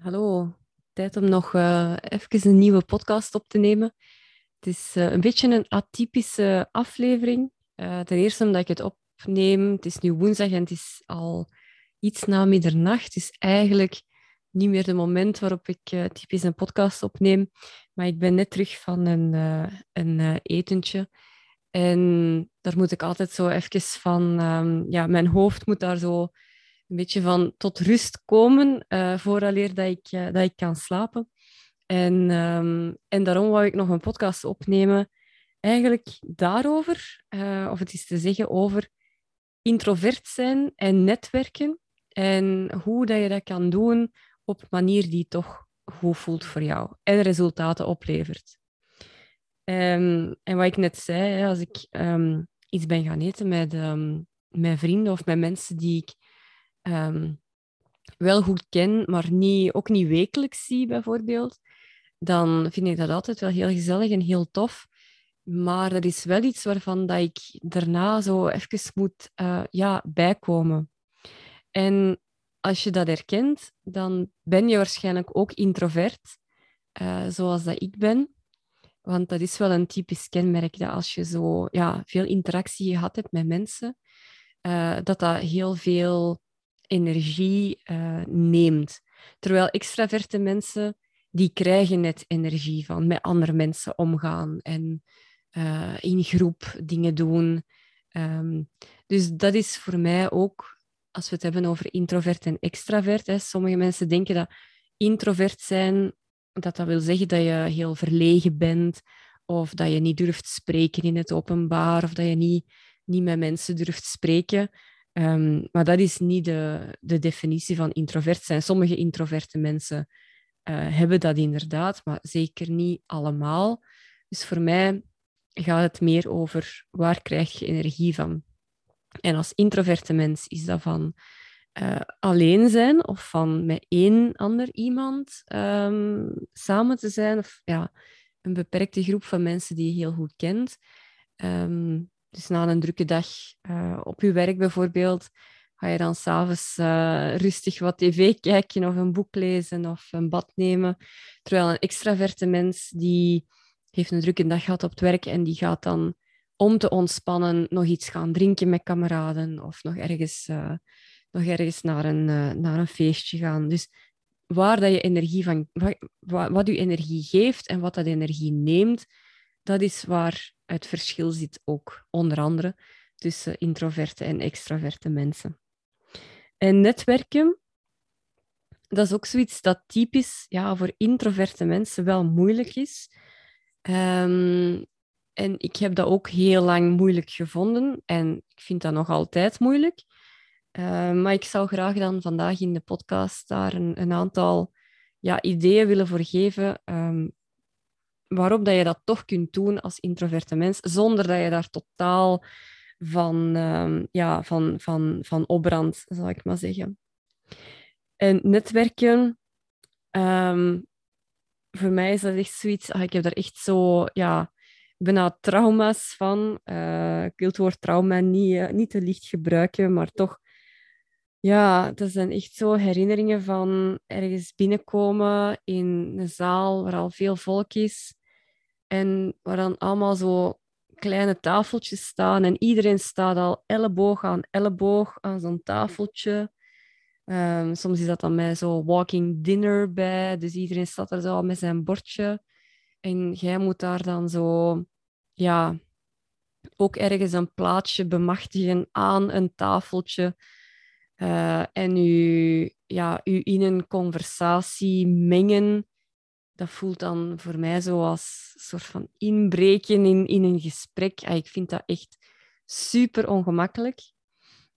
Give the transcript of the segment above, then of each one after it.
Hallo, tijd om nog uh, even een nieuwe podcast op te nemen. Het is uh, een beetje een atypische aflevering. Uh, ten eerste omdat ik het opneem. Het is nu woensdag en het is al iets na middernacht. Het is eigenlijk niet meer het moment waarop ik typisch een podcast opneem. Maar ik ben net terug van een, een etentje. En daar moet ik altijd zo even van... Um, ja, mijn hoofd moet daar zo een beetje van tot rust komen uh, vooraleer dat ik, uh, dat ik kan slapen. En, um, en daarom wou ik nog een podcast opnemen, eigenlijk daarover, uh, of het is te zeggen over introvert zijn en netwerken en hoe dat je dat kan doen op een manier die toch goed voelt voor jou en resultaten oplevert. Um, en wat ik net zei, als ik um, iets ben gaan eten met mijn vrienden of met mensen die ik um, wel goed ken, maar niet, ook niet wekelijks zie, bijvoorbeeld, dan vind ik dat altijd wel heel gezellig en heel tof. Maar er is wel iets waarvan dat ik daarna zo even moet uh, ja, bijkomen. En als je dat herkent, dan ben je waarschijnlijk ook introvert, uh, zoals dat ik ben. Want dat is wel een typisch kenmerk dat als je zo ja, veel interactie gehad hebt met mensen, uh, dat dat heel veel energie uh, neemt. Terwijl extraverte mensen, die krijgen net energie van met andere mensen omgaan en uh, in groep dingen doen. Um, dus dat is voor mij ook, als we het hebben over introvert en extravert, hè, sommige mensen denken dat introvert zijn, dat dat wil zeggen dat je heel verlegen bent, of dat je niet durft spreken in het openbaar, of dat je niet, niet met mensen durft spreken. Um, maar dat is niet de, de definitie van introvert zijn. Sommige introverte mensen uh, hebben dat inderdaad, maar zeker niet allemaal. Dus voor mij gaat het meer over waar krijg je energie van. En als introverte mens is dat van uh, alleen zijn of van met één ander iemand um, samen te zijn. Of ja, een beperkte groep van mensen die je heel goed kent. Um, dus na een drukke dag uh, op je werk bijvoorbeeld, ga je dan s'avonds uh, rustig wat tv kijken of een boek lezen of een bad nemen. Terwijl een extraverte mens die heeft een drukke dag gehad op het werk en die gaat dan om te ontspannen nog iets gaan drinken met kameraden of nog ergens, uh, nog ergens naar, een, naar een feestje gaan. Dus waar dat je energie van, wat, wat je energie geeft en wat dat energie neemt, dat is waar het verschil zit ook, onder andere, tussen introverte en extraverte mensen. En netwerken, dat is ook zoiets dat typisch ja, voor introverte mensen wel moeilijk is. Um, en ik heb dat ook heel lang moeilijk gevonden en ik vind dat nog altijd moeilijk. Uh, maar ik zou graag dan vandaag in de podcast daar een, een aantal ja, ideeën willen voor geven um, waarop dat je dat toch kunt doen als introverte mens, zonder dat je daar totaal van, uh, ja, van, van, van opbrandt, zal ik maar zeggen. En netwerken, um, voor mij is dat echt zoiets, ah, ik heb daar echt zo, ja, bijna trauma's van. Uh, ik wil het woord trauma niet, uh, niet te licht gebruiken, maar toch, ja, dat zijn echt zo herinneringen van ergens binnenkomen in een zaal waar al veel volk is en waar dan allemaal zo kleine tafeltjes staan. En iedereen staat al elleboog aan elleboog aan zo'n tafeltje. Um, soms is dat dan met zo walking dinner bij. Dus iedereen staat er zo met zijn bordje. En jij moet daar dan zo... Ja, ook ergens een plaatsje bemachtigen aan een tafeltje. Uh, en u, ja, u in een conversatie mengen dat voelt dan voor mij zo als een soort van inbreken in, in een gesprek. Ah, ik vind dat echt super ongemakkelijk.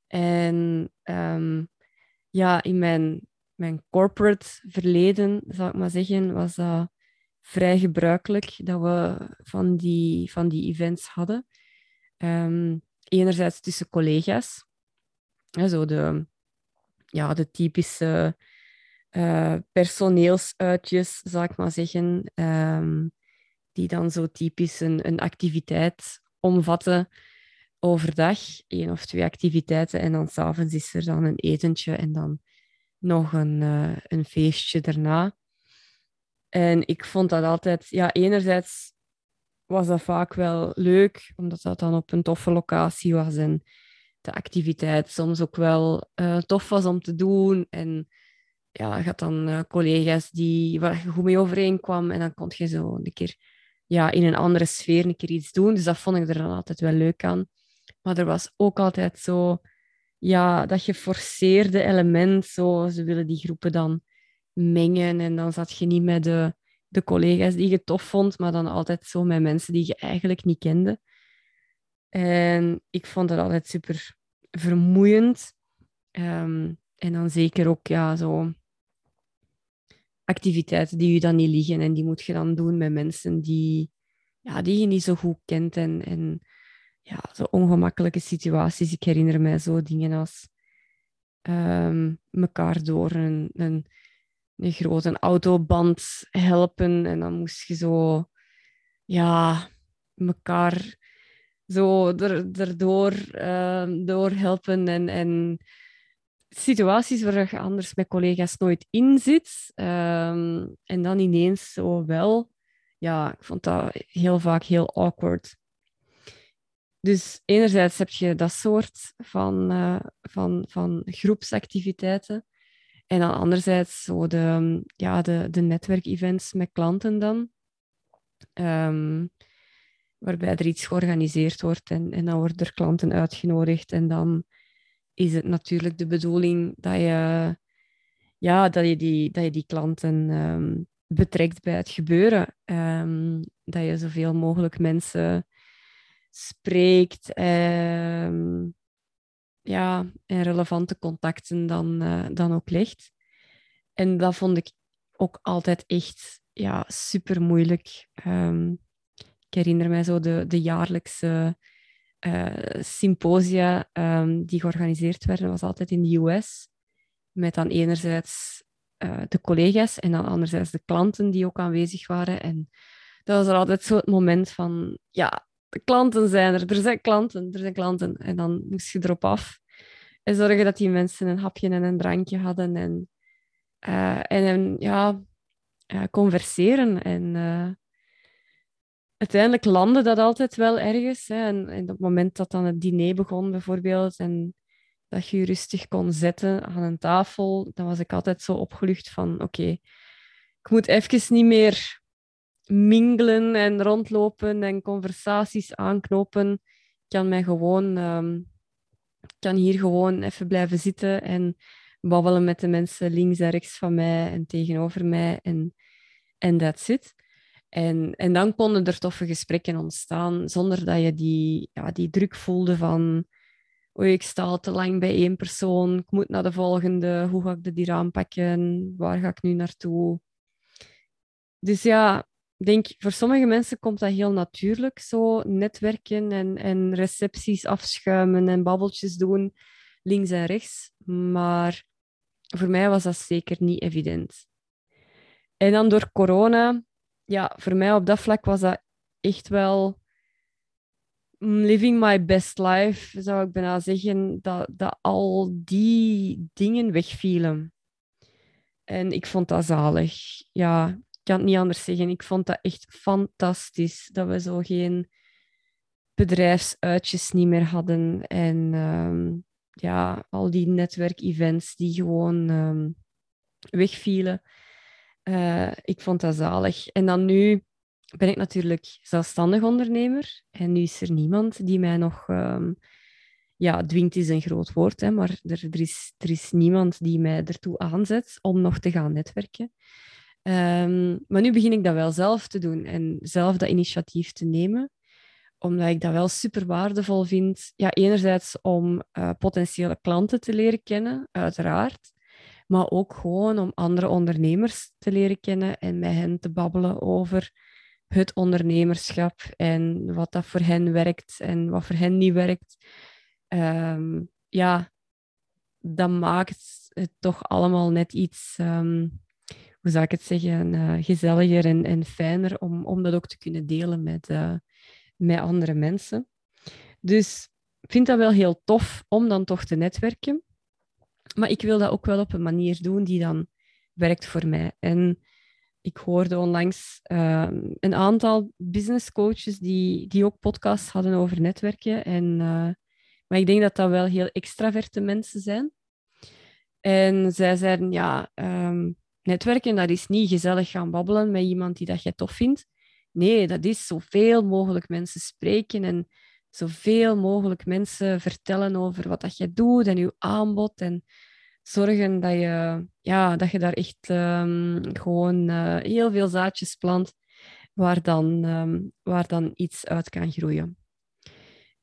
En um, ja, in mijn, mijn corporate verleden, zou ik maar zeggen, was dat vrij gebruikelijk dat we van die, van die events hadden. Um, enerzijds tussen collega's, zo de, ja, de typische uh, personeelsuitjes, zou ik maar zeggen, um, die dan zo typisch een, een activiteit omvatten overdag, één of twee activiteiten, en dan s'avonds is er dan een etentje en dan nog een, uh, een feestje daarna. En ik vond dat altijd, ja, enerzijds was dat vaak wel leuk, omdat dat dan op een toffe locatie was en de activiteit soms ook wel uh, tof was om te doen. En ja, je had dan uh, collega's die, waar je goed mee overeenkwam en dan kon je zo een keer ja, in een andere sfeer een keer iets doen. Dus dat vond ik er dan altijd wel leuk aan. Maar er was ook altijd zo, ja, dat geforceerde element. Zo, ze willen die groepen dan mengen en dan zat je niet met de, de collega's die je tof vond, maar dan altijd zo met mensen die je eigenlijk niet kende. En ik vond dat altijd super vermoeiend. Um, en dan zeker ook ja, zo activiteiten die je dan niet liggen en die moet je dan doen met mensen die, ja, die je niet zo goed kent en, en ja, zo ongemakkelijke situaties. Ik herinner mij zo dingen als um, elkaar door een, een, een grote autoband helpen en dan moest je zo ja, elkaar zo er, erdoor uh, door helpen en, en situaties waar je anders met collega's nooit in zit. Ehm, en dan ineens zo wel. Ja, ik vond dat heel vaak heel awkward. Dus enerzijds heb je dat soort van, uh, van, van groepsactiviteiten. En dan anderzijds zo de, ja, de, de netwerkevents met klanten dan. Um, waarbij er iets georganiseerd wordt en, en dan worden er klanten uitgenodigd. En dan is het natuurlijk de bedoeling dat je, ja, dat je, die, dat je die klanten um, betrekt bij het gebeuren. Um, dat je zoveel mogelijk mensen spreekt um, ja, en relevante contacten dan, uh, dan ook legt. En dat vond ik ook altijd echt ja, super moeilijk. ik herinner mij zo de, de jaarlijkse uh, symposia um, die georganiseerd werden, was altijd in de US. Met dan enerzijds uh, de collega's en dan anderzijds de klanten die ook aanwezig waren. En dat was er altijd zo het moment van, ja, de klanten zijn er, er zijn klanten, er zijn klanten. En dan moest je erop af en zorgen dat die mensen een hapje en een drankje hadden en, uh, en, en ja, converseren en uiteindelijk landde dat altijd wel ergens. Hè. En, op het moment dat dan het diner begon, bijvoorbeeld, en dat je je rustig kon zetten aan een tafel, dan was ik altijd zo opgelucht van: oké, ik moet even niet meer mingelen en rondlopen en conversaties aanknopen. Ik kan mij gewoon, um, kan hier gewoon even blijven zitten en babbelen met de mensen links en rechts van mij en tegenover mij. En, en that's it. En, en dan konden er toffe gesprekken ontstaan zonder dat je die, ja, die druk voelde van oei, ik sta al te lang bij één persoon, ik moet naar de volgende, hoe ga ik dit hier aanpakken, waar ga ik nu naartoe? Dus ja, ik denk, voor sommige mensen komt dat heel natuurlijk, zo netwerken en, en recepties afschuimen en babbeltjes doen, links en rechts. Maar voor mij was dat zeker niet evident. En dan door corona ja, voor mij op dat vlak was dat echt wel living my best life, zou ik bijna zeggen, dat, dat al die dingen wegvielen. En ik vond dat zalig. Ja, ik kan het niet anders zeggen. Ik vond dat echt fantastisch dat we zo geen bedrijfsuitjes niet meer hadden. En ehm, ja, al die netwerkevents die gewoon um, wegvielen. Uh, ik vond dat zalig. En dan nu ben ik natuurlijk zelfstandig ondernemer. En nu is er niemand die mij nog... Um, ja, dwingt is een groot woord, hè, maar er, er, is, er is niemand die mij ertoe aanzet om nog te gaan netwerken. Um, maar nu begin ik dat wel zelf te doen en zelf dat initiatief te nemen omdat ik dat wel super waardevol vind. Ja, enerzijds om uh, potentiële klanten te leren kennen, uiteraard maar ook gewoon om andere ondernemers te leren kennen en met hen te babbelen over het ondernemerschap en wat dat voor hen werkt en wat voor hen niet werkt. Um, ja, dat maakt het toch allemaal net iets, um, hoe zou ik het zeggen, uh, gezelliger en, en fijner om, om dat ook te kunnen delen met, uh, met andere mensen. Dus ik vind dat wel heel tof om dan toch te netwerken. Maar ik wil dat ook wel op een manier doen die dan werkt voor mij. En ik hoorde onlangs ehm, een aantal business coaches die, die ook podcasts hadden over netwerken. En, uh, maar ik denk dat dat wel heel extraverte mensen zijn. En zij zeiden, ja, um, netwerken, dat is niet gezellig gaan babbelen met iemand die dat je tof vindt. Nee, dat is zoveel mogelijk mensen spreken en zoveel mogelijk mensen vertellen over wat dat je doet en je aanbod. En zorgen dat je, ja, dat je daar echt um, gewoon uh, heel veel zaadjes plant waar dan, um, waar dan iets uit kan groeien.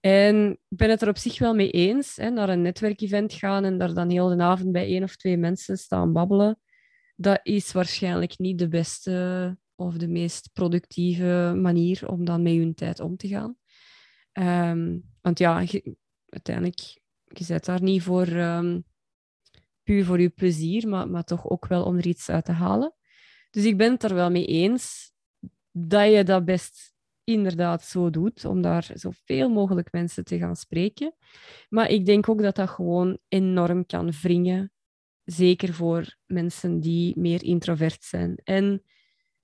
En ik ben het er op zich wel mee eens, hè, naar een netwerkevent gaan en daar dan heel de avond bij één of twee mensen staan babbelen. Dat is waarschijnlijk niet de beste of de meest productieve manier om dan met je tijd om te gaan. Um, want ja, uiteindelijk, je zit daar niet voor um, puur voor je plezier, maar, maar toch ook wel om er iets uit te halen. Dus ik ben het er wel mee eens dat je dat best inderdaad zo doet, om daar zoveel mogelijk mensen te gaan spreken. Maar ik denk ook dat dat gewoon enorm kan wringen, zeker voor mensen die meer introvert zijn. En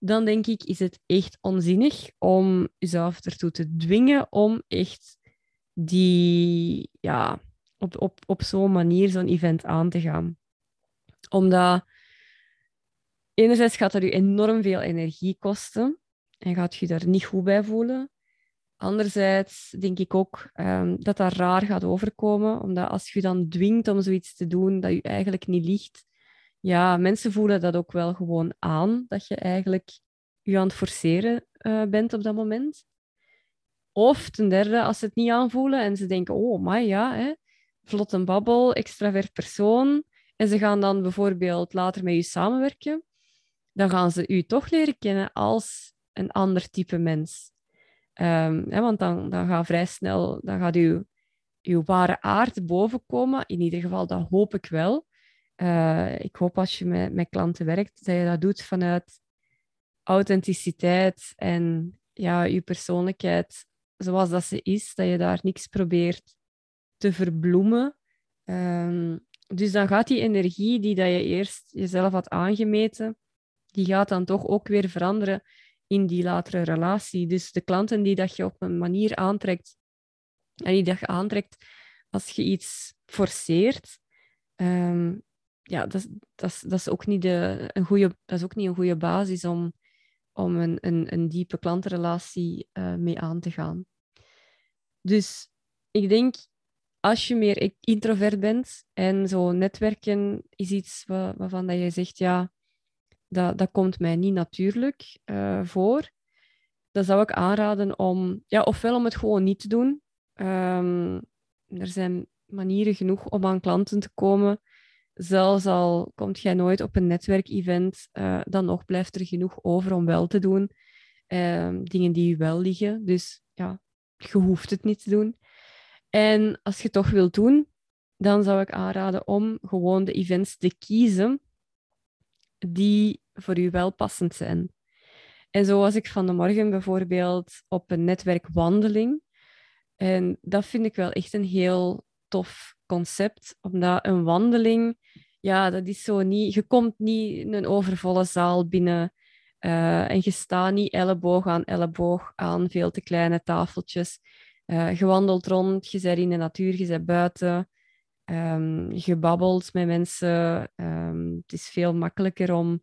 dan denk ik, is het echt onzinnig om jezelf ertoe te dwingen om echt die, ja, op, op, op zo'n manier zo'n event aan te gaan. Omdat enerzijds gaat dat je enorm veel energie kosten en gaat je daar niet goed bij voelen. Anderzijds denk ik ook um, dat dat raar gaat overkomen, omdat als je dan dwingt om zoiets te doen dat je eigenlijk niet ligt, ja, mensen voelen dat ook wel gewoon aan, dat je eigenlijk je aan het forceren uh, bent op dat moment. Of ten derde, als ze het niet aanvoelen en ze denken, oh, maar ja, hè, vlot een babbel, extravert persoon, en ze gaan dan bijvoorbeeld later met je samenwerken, dan gaan ze u toch leren kennen als een ander type mens. Um, hè, want dan, dan gaat vrij snel, dan gaat uw, uw ware aard bovenkomen. In ieder geval, dat hoop ik wel. Uh, ik hoop als je met, met klanten werkt, dat je dat doet vanuit authenticiteit en ja, je persoonlijkheid zoals dat ze is, dat je daar niks probeert te verbloemen. Um, dus dan gaat die energie die dat je eerst jezelf had aangemeten, die gaat dan toch ook weer veranderen in die latere relatie. Dus de klanten die dat je op een manier aantrekt en die dat je aantrekt als je iets forceert, um, ja, dat, dat, dat, is ook niet de, een goede, dat is ook niet een goede basis om, om een, een, een diepe klantenrelatie uh, mee aan te gaan. Dus ik denk, als je meer introvert bent en zo netwerken is iets waarvan dat je zegt, ja, dat, dat komt mij niet natuurlijk uh, voor, dan zou ik aanraden om, ja, ofwel om het gewoon niet te doen. Um, er zijn manieren genoeg om aan klanten te komen. Zelfs al komt jij nooit op een netwerkevent, uh, dan nog blijft er genoeg over om wel te doen. Uh, dingen die je wel liggen. Dus ja, je hoeft het niet te doen. En als je het toch wilt doen, dan zou ik aanraden om gewoon de events te kiezen die voor u wel passend zijn. En zo was ik van de morgen bijvoorbeeld op een netwerkwandeling. En dat vind ik wel echt een heel tof concept, omdat een wandeling, ja, dat is zo niet... Je komt niet in een overvolle zaal binnen uh, en je staat niet elleboog aan elleboog aan veel te kleine tafeltjes. Uh, je wandelt rond, je bent in de natuur, je bent buiten. Um, je babbelt met mensen. Um, het is veel makkelijker om,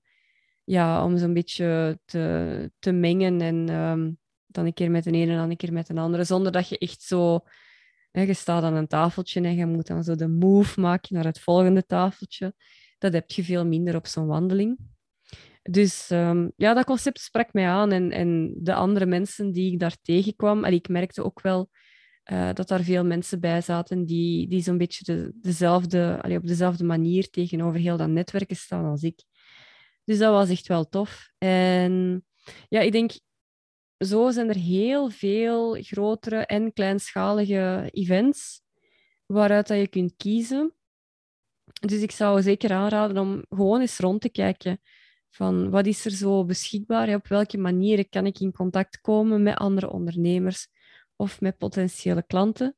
ja, om zo'n beetje te, te mengen en um, dan een keer met de ene en dan een keer met een andere, zonder dat je echt zo... Je staat aan een tafeltje en je moet dan zo de move maken naar het volgende tafeltje. Dat heb je veel minder op zo'n wandeling. Dus um, ja, dat concept sprak mij aan. En, en de andere mensen die ik daar tegenkwam, en ik merkte ook wel uh, dat daar veel mensen bij zaten die, die zo'n beetje de, dezelfde, allee, op dezelfde manier tegenover heel dat netwerken staan als ik. Dus dat was echt wel tof. En ja, ik denk, zo zijn er heel veel grotere en kleinschalige events waaruit dat je kunt kiezen. Dus ik zou zeker aanraden om gewoon eens rond te kijken van wat is er zo beschikbaar? Op welke manieren kan ik in contact komen met andere ondernemers of met potentiële klanten?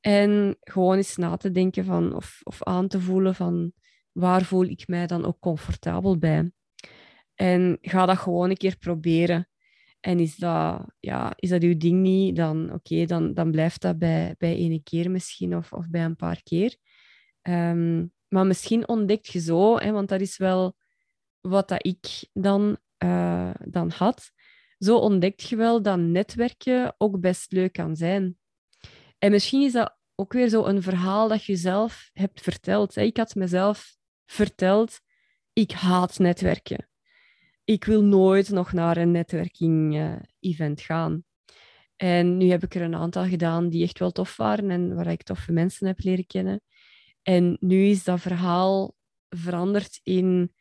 En gewoon eens na te denken van, of, of aan te voelen van waar voel ik mij dan ook comfortabel bij. En ga dat gewoon een keer proberen. En is dat, ja, is dat uw ding niet, dan oké, dan, dan blijft dat bij, bij ene keer misschien of, of bij een paar keer. Um, maar misschien ontdekt je zo, hè, want dat is wel wat dat ik dan, uh, dan had. Zo ontdekt je wel dat netwerken ook best leuk kan zijn. En misschien is dat ook weer zo een verhaal dat je zelf hebt verteld. Ik had mezelf verteld, ik haat netwerken. Ik wil nooit nog naar een netwerking-event gaan. En nu heb ik er een aantal gedaan die echt wel tof waren en waar ik toffe mensen heb leren kennen. En nu is dat verhaal veranderd in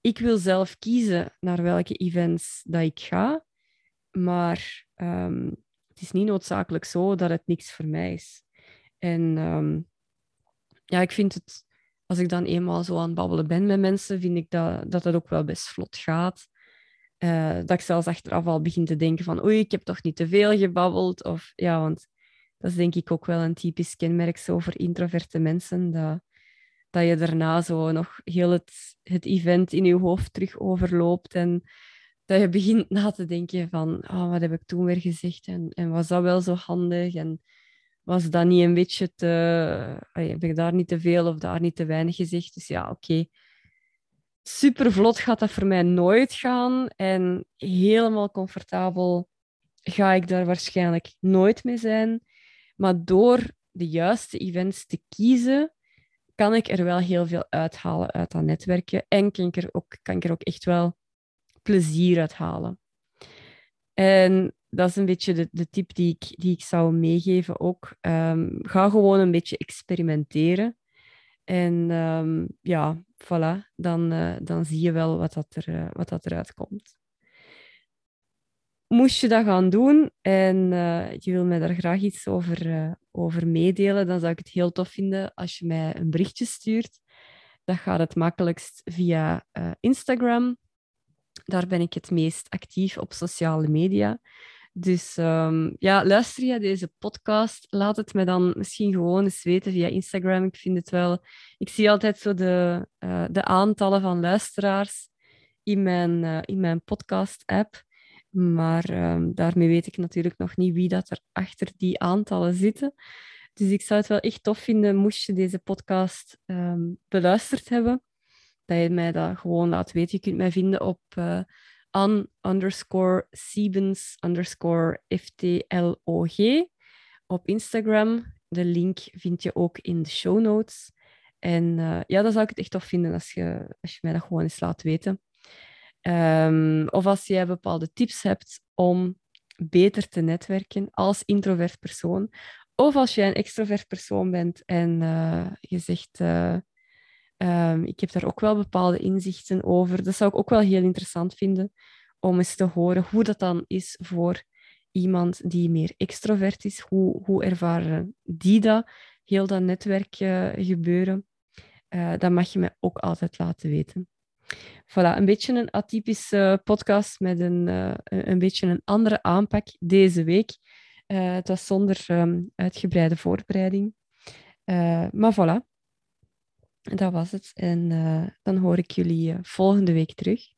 ik wil zelf kiezen naar welke events dat ik ga, maar um, het is niet noodzakelijk zo dat het niks voor mij is. En um, ja, ik vind het, als ik dan eenmaal zo aan het babbelen ben met mensen, vind ik dat dat, dat ook wel best vlot gaat. Uh, dat ik zelfs achteraf al begin te denken van oei, ik heb toch niet te veel gebabbeld. Of, ja, want dat is denk ik ook wel een typisch kenmerk zo voor introverte mensen, dat, dat je daarna zo nog heel het, het event in je hoofd terug overloopt en dat je begint na te denken van oh, wat heb ik toen weer gezegd en, en was dat wel zo handig en was dat niet een beetje te... heb ik daar niet te veel of daar niet te weinig gezegd? Dus ja, oké. Super vlot gaat dat voor mij nooit gaan en helemaal comfortabel ga ik daar waarschijnlijk nooit mee zijn. Maar door de juiste events te kiezen, kan ik er wel heel veel uithalen uit dat netwerken. En kan ik er ook, kan ik er ook echt wel plezier uit halen. En dat is een beetje de, de tip die ik, die ik zou meegeven ook. Um, ga gewoon een beetje experimenteren. En um, ja, voilà, dan, uh, dan zie je wel wat, dat er, uh, wat dat eruit komt moest je dat gaan doen en uh, je wil mij daar graag iets over, over meedelen, dan zou ik het heel tof vinden als je mij een berichtje stuurt. Dat gaat het makkelijkst via Instagram. Daar ben ik het meest actief op sociale media. Dus um, ja, luister je deze podcast, laat het me dan misschien gewoon eens weten via Instagram. Ik vind het wel... Ik zie altijd zo de, de aantallen van luisteraars in mijn, in mijn podcast-app. Maar um, daarmee weet ik natuurlijk nog niet wie dat er achter die aantallen zitten. Dus ik zou het wel echt tof vinden, moest je deze podcast um, beluisterd hebben, dat je mij dat gewoon laat weten. Je kunt mij vinden op uh, an underscore Siebens underscore FTLOG op Instagram. De link vind je ook in de show notes. En uh, ja, dan zou ik het echt tof vinden als je, als je mij dat gewoon eens laat weten. Um, of als jij bepaalde tips hebt om beter te netwerken als introvert persoon. Of als jij een extrovert persoon bent en uh, je zegt, uh, um, ik heb daar ook wel bepaalde inzichten over. Dat zou ik ook wel heel interessant vinden om eens te horen hoe dat dan is voor iemand die meer extrovert is. Hoe, hoe ervaren die dat, heel dat netwerk uh, gebeuren? dat mag je me ook altijd laten weten. Voilà, een beetje een atypische podcast met een, uh, een beetje een andere aanpak deze week. Het was zonder um, uitgebreide voorbereiding. Maar voilà, dat was het. En dan hoor ik jullie volgende week terug.